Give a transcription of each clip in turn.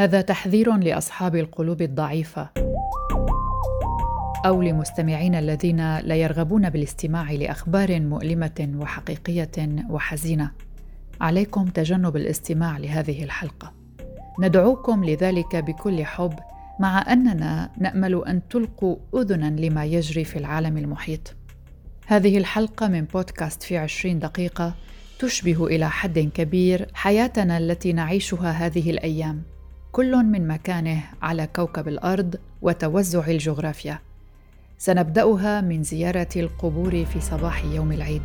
هذا تحذير لأصحاب القلوب الضعيفة أو لمستمعين الذين لا يرغبون بالاستماع لأخبار مؤلمة وحقيقية وحزينة. عليكم تجنب الاستماع لهذه الحلقة. ندعوكم لذلك بكل حب مع أننا نأمل أن تلقوا أذنا لما يجري في العالم المحيط. هذه الحلقة من بودكاست في عشرين دقيقة تشبه إلى حد كبير حياتنا التي نعيشها هذه الأيام. كل من مكانه على كوكب الأرض وتوزع الجغرافيا. سنبدأها من زيارة القبور في صباح يوم العيد.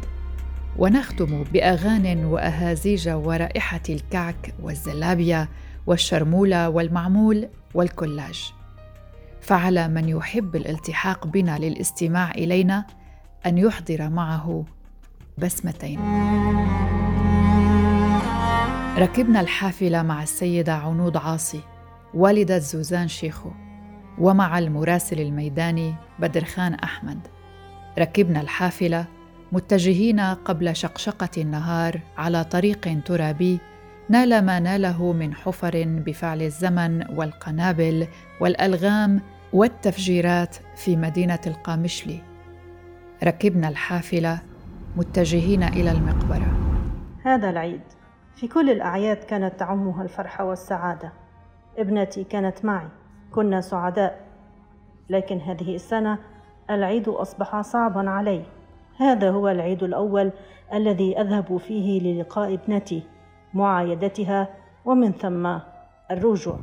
ونختم باغان وأهازيج ورائحة الكعك والزلابيا والشرمولة والمعمول والكلاج. فعلى من يحب الالتحاق بنا للاستماع إلينا أن يحضر معه بسمتين. ركبنا الحافلة مع السيدة عنود عاصي والدة زوزان شيخو ومع المراسل الميداني بدر خان أحمد. ركبنا الحافلة متجهين قبل شقشقة النهار على طريق ترابي نال ما ناله من حفر بفعل الزمن والقنابل والألغام والتفجيرات في مدينة القامشلي. ركبنا الحافلة متجهين إلى المقبرة. هذا العيد. في كل الأعياد كانت تعمها الفرحه والسعادة. ابنتي كانت معي كنا سعداء. لكن هذه السنة العيد أصبح صعبا علي. هذا هو العيد الأول الذي أذهب فيه للقاء ابنتي معايدتها ومن ثم الرجوع.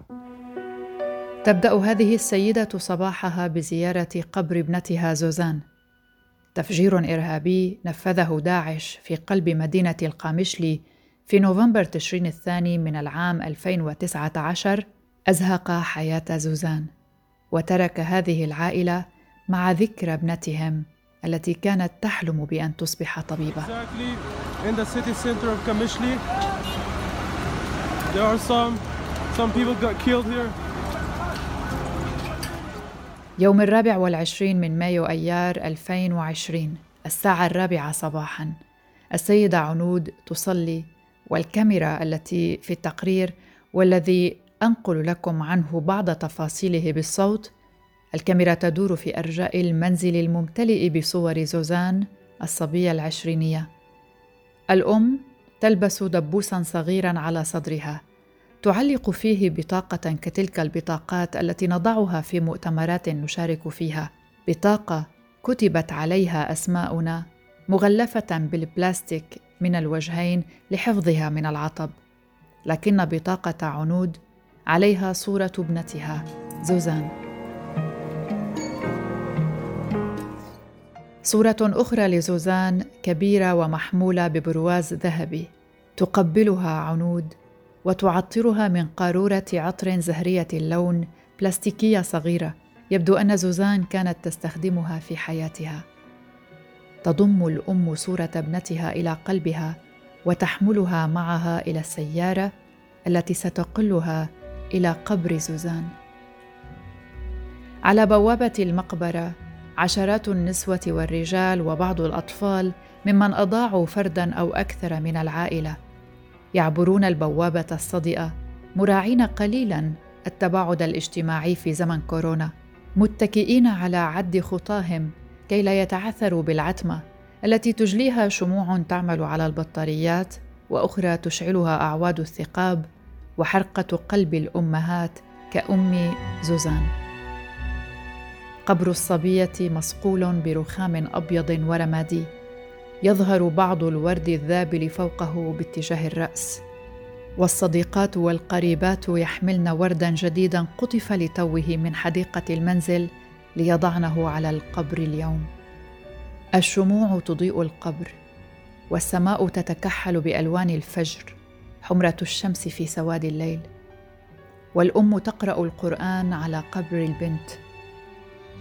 تبدأ هذه السيدة صباحها بزيارة قبر ابنتها زوزان. تفجير إرهابي نفذه داعش في قلب مدينة القامشلي في نوفمبر تشرين الثاني من العام 2019 أزهق حياة زوزان وترك هذه العائلة مع ذكرى ابنتهم التي كانت تحلم بأن تصبح here. يوم الرابع والعشرين من مايو أيار 2020 الساعة الرابعة صباحا السيدة عنود تصلي والكاميرا التي في التقرير والذي أنقل لكم عنه بعض تفاصيله بالصوت الكاميرا تدور في أرجاء المنزل الممتلئ بصور زوزان الصبية العشرينية. الأم تلبس دبوسا صغيرا على صدرها تعلق فيه بطاقة كتلك البطاقات التي نضعها في مؤتمرات نشارك فيها. بطاقة كتبت عليها أسماؤنا مغلفة بالبلاستيك من الوجهين لحفظها من العطب لكن بطاقة عنود عليها صورة ابنتها زوزان. صورة أخرى لزوزان كبيرة ومحمولة ببرواز ذهبي تقبلها عنود وتعطرها من قارورة عطر زهرية اللون بلاستيكية صغيرة. يبدو أن زوزان كانت تستخدمها في حياتها. تضم الأم صورة ابنتها إلى قلبها وتحملها معها إلى السيارة التي ستقلها إلى قبر زوزان على بوابة المقبرة عشرات النسوة والرجال وبعض الأطفال ممن أضاعوا فردا أو أكثر من العائلة. يعبرون البوابة الصدئة مراعين قليلا التباعد الاجتماعي في زمن كورونا متكئين على عد خطاهم كي لا يتعثروا بالعتمة التي تجليها شموع تعمل على البطاريات وأخرى تشعلها أعواد الثقاب وحرقة قلب الأمهات كأم زوزان. قبر الصبية مصقول برخام أبيض ورمادي يظهر بعض الورد الذابل فوقه باتجاه الرأس. والصديقات والقريبات يحملن وردا جديدا قطف لتوه من حديقة المنزل ليضعنه على القبر اليوم. الشموع تضيء القبر والسماء تتكحل بألوان الفجر حمرة الشمس في سواد الليل. والأم تقرأ القرآن على قبر البنت.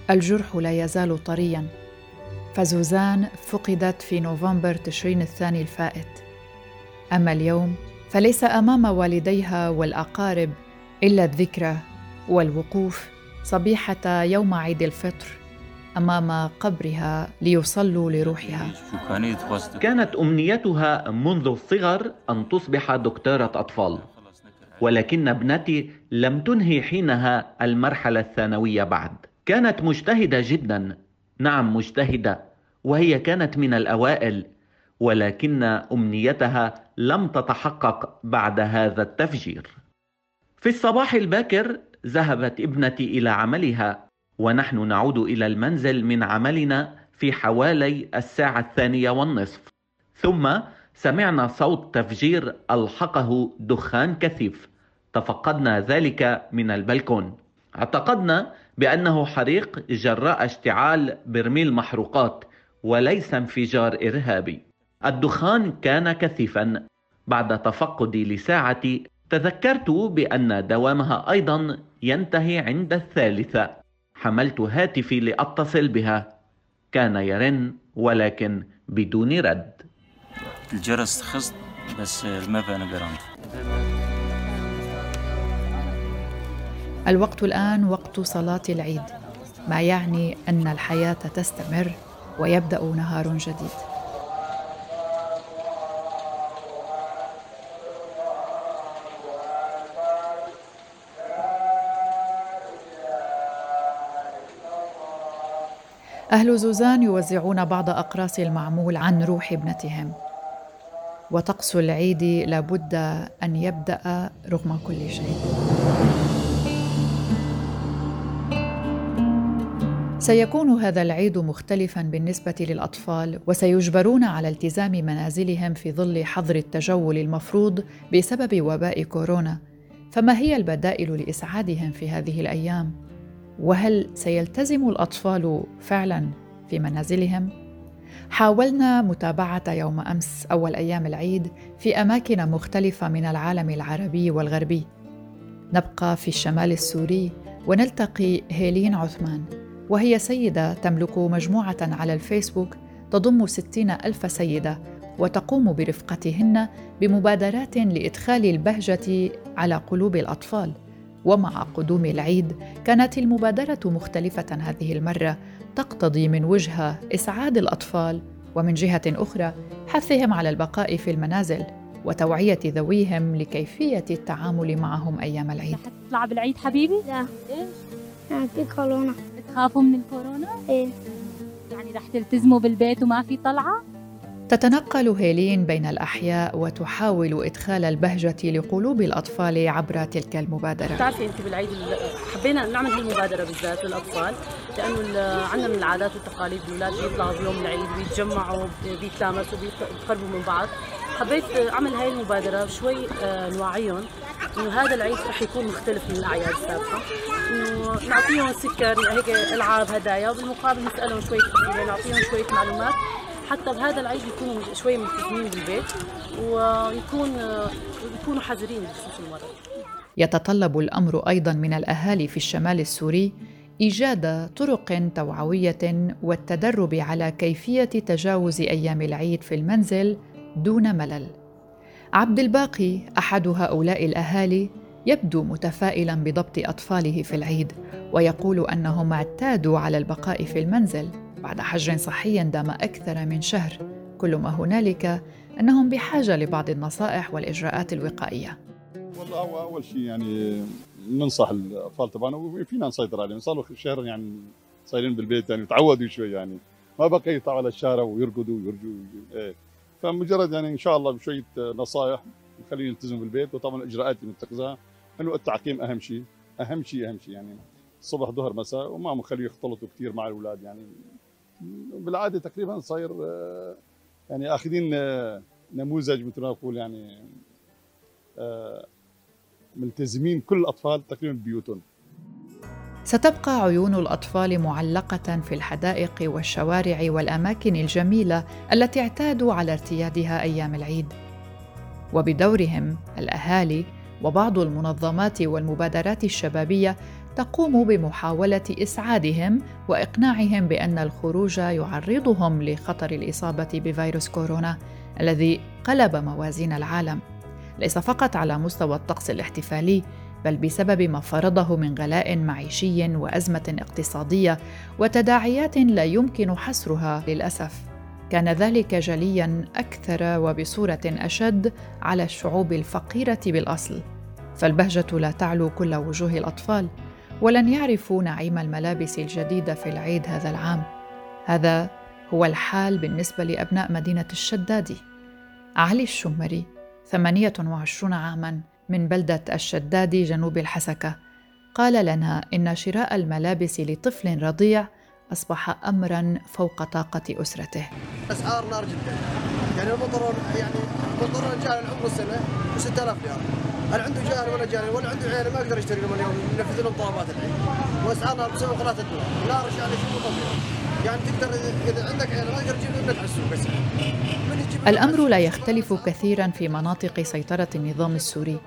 الجرح لا يزال طريا. فزوزان فقدت في نوفمبر تشرين الثاني الفائت. أما اليوم فليس أمام والديها والأقارب إلا الذكرى والوقوف صبيحة يوم عيد الفطر أمام قبرها ليصلوا لروحها. كانت أمنيتها منذ الصغر أن تصبح دكتورة أطفال ولكن ابنتي لم تنهي حينها المرحلة الثانوية بعد. كانت مجتهدة جدا. نعم مجتهدة وهي كانت من الأوائل ولكن أمنيتها لم تتحقق بعد هذا التفجير. في الصباح الباكر ذهبت ابنتي إلى عملها ونحن نعود إلى المنزل من عملنا في حوالي الساعة الثانية والنصف. ثم سمعنا صوت تفجير ألحقه دخان كثيف. تفقدنا ذلك من البلكون. اعتقدنا بأنه حريق جراء اشتعال برميل محروقات وليس انفجار إرهابي. الدخان كان كثيفا. بعد تفقدي لساعتي تذكرت بأن دوامها أيضا ينتهي عند الثالثة. حملت هاتفي لأتصل بها. كان يرن ولكن بدون رد. الجرس خص بس ما بقى جراند الوقت الآن وقت صلاة العيد ما يعني أن الحياة تستمر ويبدأ نهار جديد. أهل زوزان يوزعون بعض أقراص المعمول عن روح ابنتهم. وطقس العيد لابد أن يبدأ رغم كل شيء. سيكون هذا العيد مختلفا بالنسبة للأطفال وسيجبرون على التزام منازلهم في ظل حظر التجول المفروض بسبب وباء كورونا. فما هي البدائل لإسعادهم في هذه الأيام؟ وهل سيلتزم الأطفال فعلا في منازلهم؟ حاولنا متابعة يوم أمس أول أيام العيد في أماكن مختلفة من العالم العربي والغربي. نبقى في الشمال السوري ونلتقي هيلين عثمان وهي سيدة تملك مجموعة على الفيسبوك تضم ستين ألف سيدة وتقوم برفقتهن بمبادرات لإدخال البهجة على قلوب الأطفال. ومع قدوم العيد كانت المبادرة مختلفة هذه المرة تقتضي من وجهة إسعاد الأطفال ومن جهة أخرى حثهم على البقاء في المنازل وتوعية ذويهم لكيفية التعامل معهم أيام العيد تطلع بالعيد حبيبي؟ لا إيش؟ يعني في كورونا بتخافوا من الكورونا؟ إيه يعني رح تلتزموا بالبيت وما في طلعة؟ تتنقل هيلين بين الأحياء وتحاول إدخال البهجة لقلوب الأطفال عبر تلك المبادرة. بتعرفي أنت بالعيد حبينا نعمل المبادرة بالذات للأطفال لأنه عندنا من العادات والتقاليد الأولاد بيطلعوا بيوم العيد بيتجمعوا بيتلامسوا بيقربوا من بعض. حبيت أعمل هاي المبادرة شوي آه، نوعيهم إنه هذا العيد رح يكون مختلف من الأعياد السابقة. إنه نعطيهم سكر هيك ألعاب هدايا وبالمقابل نسألهم شوية اسئله نعطيهم شوية معلومات. حتى بهذا العيد يكونوا شوي ملتزمين بالبيت ويكون يكونوا حذرين بخصوص المرض يتطلب الأمر أيضا من الأهالي في الشمال السوري إيجاد طرق توعوية والتدرب على كيفية تجاوز أيام العيد في المنزل دون ملل. عبد الباقي أحد هؤلاء الأهالي يبدو متفائلا بضبط أطفاله في العيد ويقول أنهم اعتادوا على البقاء في المنزل. بعد حجر صحي دام أكثر من شهر كل ما هنالك أنهم بحاجة لبعض النصائح والإجراءات الوقائية. والله أول شيء يعني ننصح الأطفال تبعنا وفينا نسيطر عليهم. صار له شهر يعني صايرين بالبيت يعني تعودوا شوي يعني. ما بقى يطلعوا على الشارع ويرقدوا ويرجوا إيه. فمجرد يعني إن شاء الله بشوية نصائح نخليه يلتزم بالبيت وطبعا الاجراءات اللي متخذها إنه التعقيم أهم شيء أهم شيء أهم شيء يعني. الصبح ظهر مساء وما مخليه يختلطوا كثير مع الأولاد يعني. بالعادة تقريبا صاير آه، يعني آخذين آه، نموذج مثل ما أقول يعني آه، ملتزمين كل الأطفال تقريبا ببيوتهم. ستبقى عيون الأطفال معلقة في الحدائق والشوارع والأماكن الجميلة التي اعتادوا على ارتيادها أيام العيد. وبدورهم الأهالي وبعض المنظمات والمبادرات الشبابية تقوم بمحاولة إسعادهم وإقناعهم بأن الخروج يعرضهم لخطر الإصابة بفيروس كورونا الذي قلب موازين العالم. ليس فقط على مستوى الطقس الاحتفالي بل بسبب ما فرضه من غلاء معيشي وأزمة اقتصادية وتداعيات لا يمكن حصرها للأسف. كان ذلك جليا أكثر وبصورة أشد على الشعوب الفقيرة بالأصل. فالبهجة لا تعلو كل وجوه الأطفال ولن يعرفوا نعيم الملابس الجديدة في العيد هذا العام. هذا هو الحال بالنسبة لأبناء مدينة الشدادي علي الشمري 28 عاماً من بلدة الشدادي جنوب الحسكة. قال لنا إن شراء الملابس لطفل رضيع أصبح أمرا فوق طاقة أسرته. أسعار نار جدا. يعني البنطلون يعني البنطلون جاء العمر السنة ب 6000 ريال. هل عنده جار ولا جاري ولا عنده عيال ما يقدر يشتري لهم اليوم ينفذ لهم طلبات العيد. وأسعار نار بسبب ثلاثة دولار لا رجع لي شيء طبيعي يعني تقدر إذا عندك عيال ما تقدر تجيب ابنك على السوق بس الأمر لا يختلف كثيرا في مناطق سيطرة النظام السوري.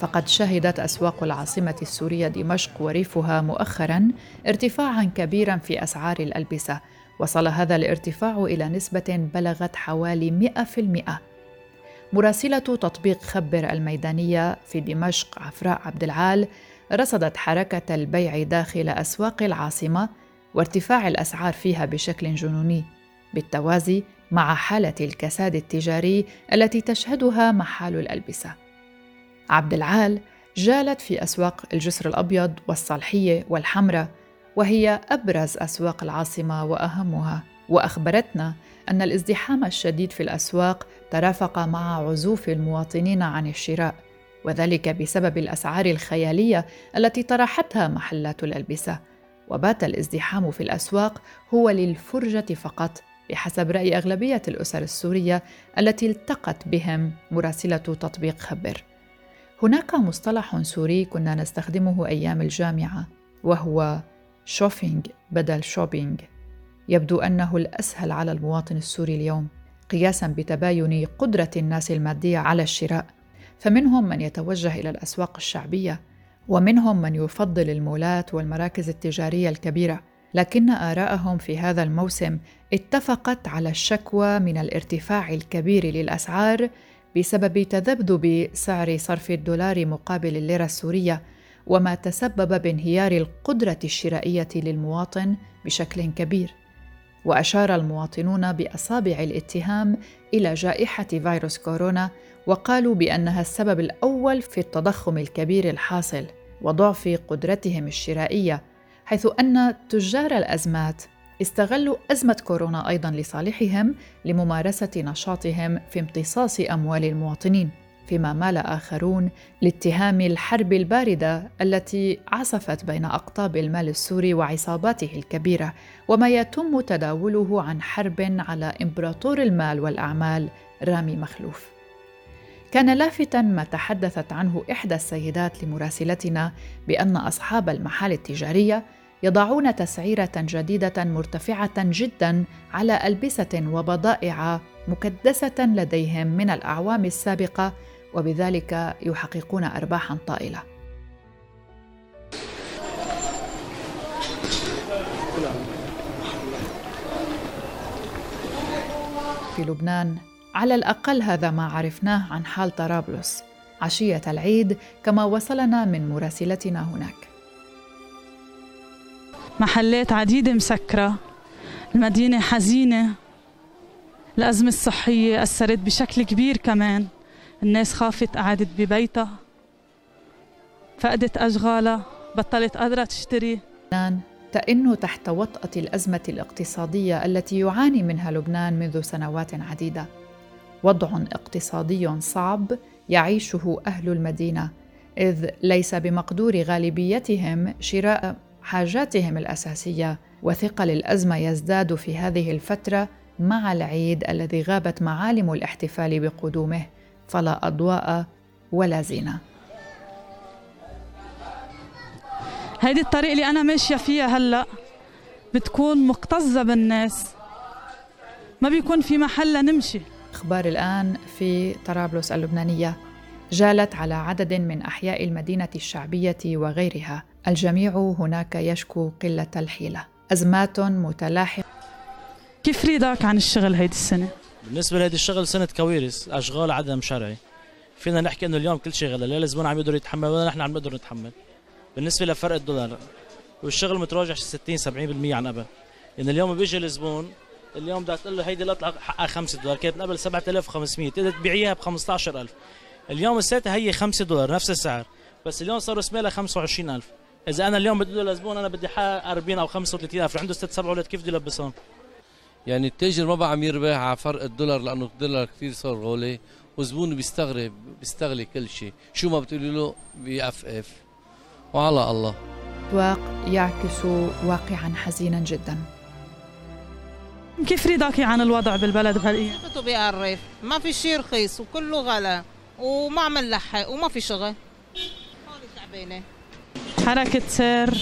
فقد شهدت أسواق العاصمة السورية دمشق وريفها مؤخرا ارتفاعا كبيرا في أسعار الألبسة. وصل هذا الارتفاع إلى نسبة بلغت حوالي 100% مراسلة تطبيق خبر الميدانية في دمشق عفراء عبد العال رصدت حركة البيع داخل أسواق العاصمة وارتفاع الأسعار فيها بشكل جنوني بالتوازي مع حالة الكساد التجاري التي تشهدها محال الألبسة. عبد العال جالت في أسواق الجسر الأبيض والصالحية والحمرة وهي أبرز أسواق العاصمة وأهمها. وأخبرتنا أن الازدحام الشديد في الأسواق ترافق مع عزوف المواطنين عن الشراء وذلك بسبب الأسعار الخيالية التي طرحتها محلات الألبسة. وبات الازدحام في الأسواق هو للفرجة فقط بحسب رأي أغلبية الأسر السورية التي التقت بهم مراسلة تطبيق خبر. هناك مصطلح سوري كنا نستخدمه أيام الجامعة وهو شوفينج بدل shopping يبدو أنه الأسهل على المواطن السوري اليوم قياسا بتباين قدرة الناس المادية على الشراء. فمنهم من يتوجه إلى الأسواق الشعبية ومنهم من يفضل المولات والمراكز التجارية الكبيرة. لكن آراءهم في هذا الموسم اتفقت على الشكوى من الارتفاع الكبير للأسعار بسبب تذبذب سعر صرف الدولار مقابل الليرة السورية وما تسبب بانهيار القدرة الشرائية للمواطن بشكل كبير. وأشار المواطنون بأصابع الاتهام إلى جائحة فيروس كورونا وقالوا بأنها السبب الأول في التضخم الكبير الحاصل وضعف قدرتهم الشرائية حيث أن تجار الأزمات استغلوا أزمة كورونا أيضا لصالحهم لممارسة نشاطهم في امتصاص أموال المواطنين فيما مال آخرون لاتهام الحرب الباردة التي عصفت بين أقطاب المال السوري وعصاباته الكبيرة وما يتم تداوله عن حرب على إمبراطور المال والأعمال رامي مخلوف. كان لافتا ما تحدثت عنه إحدى السيدات لمراسلتنا بأن أصحاب المحال التجارية يضعون تسعيرة جديدة مرتفعة جدا على ألبسة وبضائع مكدسة لديهم من الأعوام السابقة وبذلك يحققون ارباحا طائلة. في لبنان على الأقل هذا ما عرفناه عن حال طرابلس. عشية العيد كما وصلنا من مراسلتنا هناك. محلات عديدة مسكرة. المدينة حزينة. الأزمة الصحية أثرت بشكل كبير كمان. الناس خافت قعدت ببيتها. فقدت أشغالها. بطلت قادرة تشتري. تئن تحت وطأة الأزمة الاقتصادية التي يعاني منها لبنان منذ سنوات عديدة. وضع اقتصادي صعب يعيشه أهل المدينة إذ ليس بمقدور غالبيتهم شراء حاجاتهم الأساسية وثقل الأزمة يزداد في هذه الفترة مع العيد الذي غابت معالم الاحتفال بقدومه فلا أضواء ولا زينة. هيدي الطريق اللي أنا ماشية فيها هلأ بتكون مكتظه بالناس. ما بيكون في محل نمشي. أخبار الآن في طرابلس اللبنانية. جالت على عدد من أحياء المدينة الشعبية وغيرها. الجميع هناك يشكو قلة الحيلة. أزمات متلاحقة. كيف ريدك عن الشغل هيدي السنة؟ بالنسبة لهيدي الشغل سنة كوارث أشغال عدم شرعي. فينا نحكي إنه اليوم كل شيء غلا لا الزبون عم يقدر يتحمل ولا نحن عم نقدر نتحمل. بالنسبة لفرق الدولار والشغل متراجع 60 70% عن قبل. يعني اليوم بيجي الزبون اليوم بدك تقول له هيدي الاطلق حقها 5 دولار كانت قبل 7500 تقدر تبيعيها ب 15000 اليوم الساعة هي 5 دولار نفس السعر. بس اليوم صاروا سميلة 25000 إذا أنا اليوم بدي لزبون أنا بدي حقق 40 أو 35000 عنده ست سبع أولاد كيف بدي ألبسهم؟ يعني التاجر ما بقى عم يربح على فرق الدولار لأنه الدولار كثير صار غالي وزبون بيستغرب بيستغلي كل شيء. شو ما بتقولي له؟ بيقفقف وعلى الله. واق يعكس واقعا حزينا جدا. كيف رضاكي عن الوضع بالبلد بهالايام؟ بده بيقرف ما في شيء رخيص وكله غلا وما عم نلحق وما في شغل. هون تعبانه حركة سير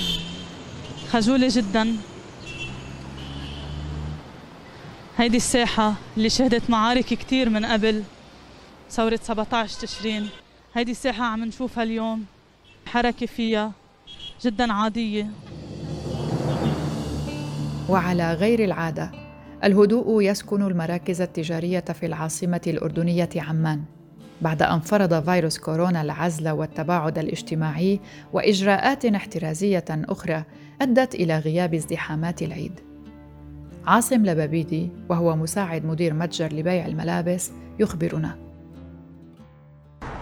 خجولة جدا. هيدي الساحة اللي شهدت معارك كتير من قبل ثورة 17 تشرين. هيدي الساحة عم نشوفها اليوم. حركة فيها جدا عادية. وعلى غير العادة الهدوء يسكن المراكز التجارية في العاصمة الأردنية عمان. بعد أن فرض فيروس كورونا العزل والتباعد الاجتماعي وإجراءات احترازية أخرى أدت إلى غياب ازدحامات العيد. عاصم لبابيدي وهو مساعد مدير متجر لبيع الملابس يخبرنا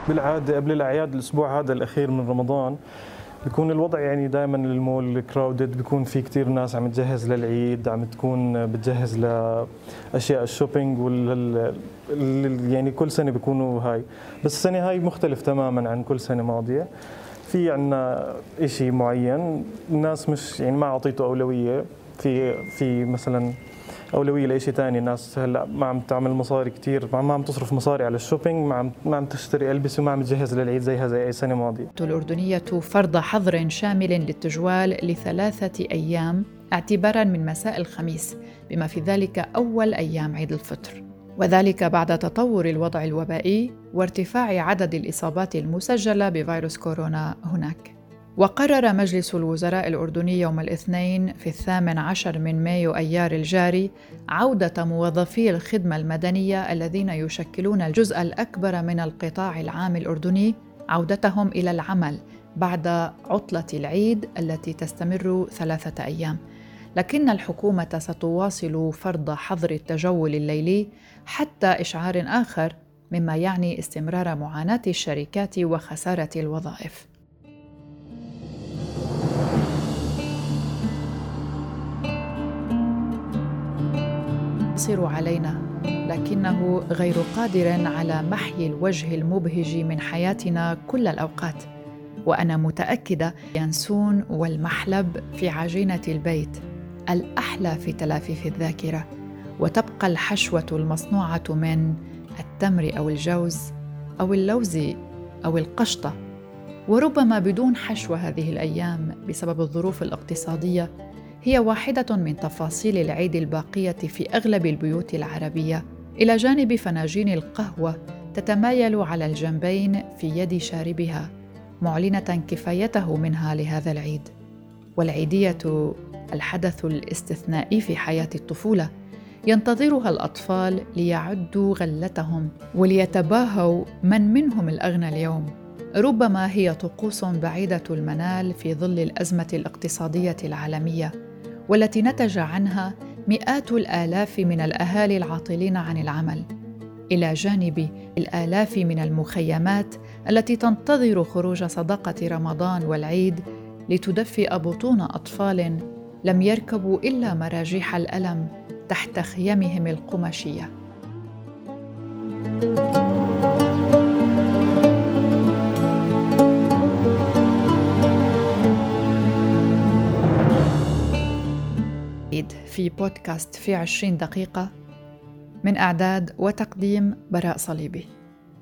بالعادة قبل الأعياد الأسبوع هذا الأخير من رمضان بيكون الوضع يعني دائما المول crowded بيكون في كثير ناس عم تجهز للعيد عم تكون بتجهز لأشياء ال shopping وال يعني كل سنة بيكونوا هاي. بس السنة هاي مختلف تماما عن كل سنة ماضية. في عندنا شيء معين الناس مش يعني ما أعطيته أولوية. في في مثلا أولوية لشيء ثاني الناس هلأ ما عم تعمل مصاري كثير ما عم تصرف مصاري على الشوبينج ما عم ما عم تشتري ألبسة وما عم تجهز للعيد زيها زي أي سنة ماضية. الأردنية فرض حظر شامل للتجوال لثلاثة أيام اعتبارا من مساء الخميس بما في ذلك أول أيام عيد الفطر. وذلك بعد تطور الوضع الوبائي وارتفاع عدد الإصابات المسجلة بفيروس كورونا هناك. وقرر مجلس الوزراء الأردني يوم الاثنين في الثامن عشر من مايو أيار الجاري عودة موظفي الخدمة المدنية الذين يشكلون الجزء الأكبر من القطاع العام الأردني عودتهم إلى العمل بعد عطلة العيد التي تستمر ثلاثة أيام. لكن الحكومة ستواصل فرض حظر التجول الليلي حتى إشعار آخر مما يعني استمرار معاناة الشركات وخسارة الوظائف. يقتصر علينا لكنه غير قادر على محي الوجه المبهج من حياتنا كل الأوقات. وأنا متأكدة ينسون والمحلب في عجينة البيت الأحلى في تلافيف الذاكرة وتبقى الحشوة المصنوعة من التمر أو الجوز أو اللوز أو القشطة. وربما بدون حشوة هذه الأيام بسبب الظروف الاقتصادية هي واحدة من تفاصيل العيد الباقية في أغلب البيوت العربية، إلى جانب فناجين القهوة تتمايل على الجنبين في يد شاربها، معلنة كفايته منها لهذا العيد. والعيدية الحدث الاستثنائي في حياة الطفولة، ينتظرها الأطفال ليعدوا غلتهم وليتباهوا من منهم الأغنى اليوم. ربما هي طقوس بعيدة المنال في ظل الأزمة الاقتصادية العالمية والتي نتج عنها مئات الآلاف من الأهالي العاطلين عن العمل إلى جانب الآلاف من المخيمات التي تنتظر خروج صدقه رمضان والعيد لتدفئ بطون أطفال لم يركبوا إلا مراجيح الألم تحت خيمهم القمشيه في بودكاست في عشرين دقيقة من إعداد وتقديم براء صليبي.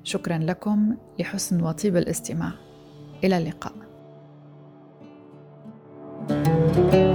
شكرا لكم لحسن وطيب الاستماع. إلى اللقاء. thank you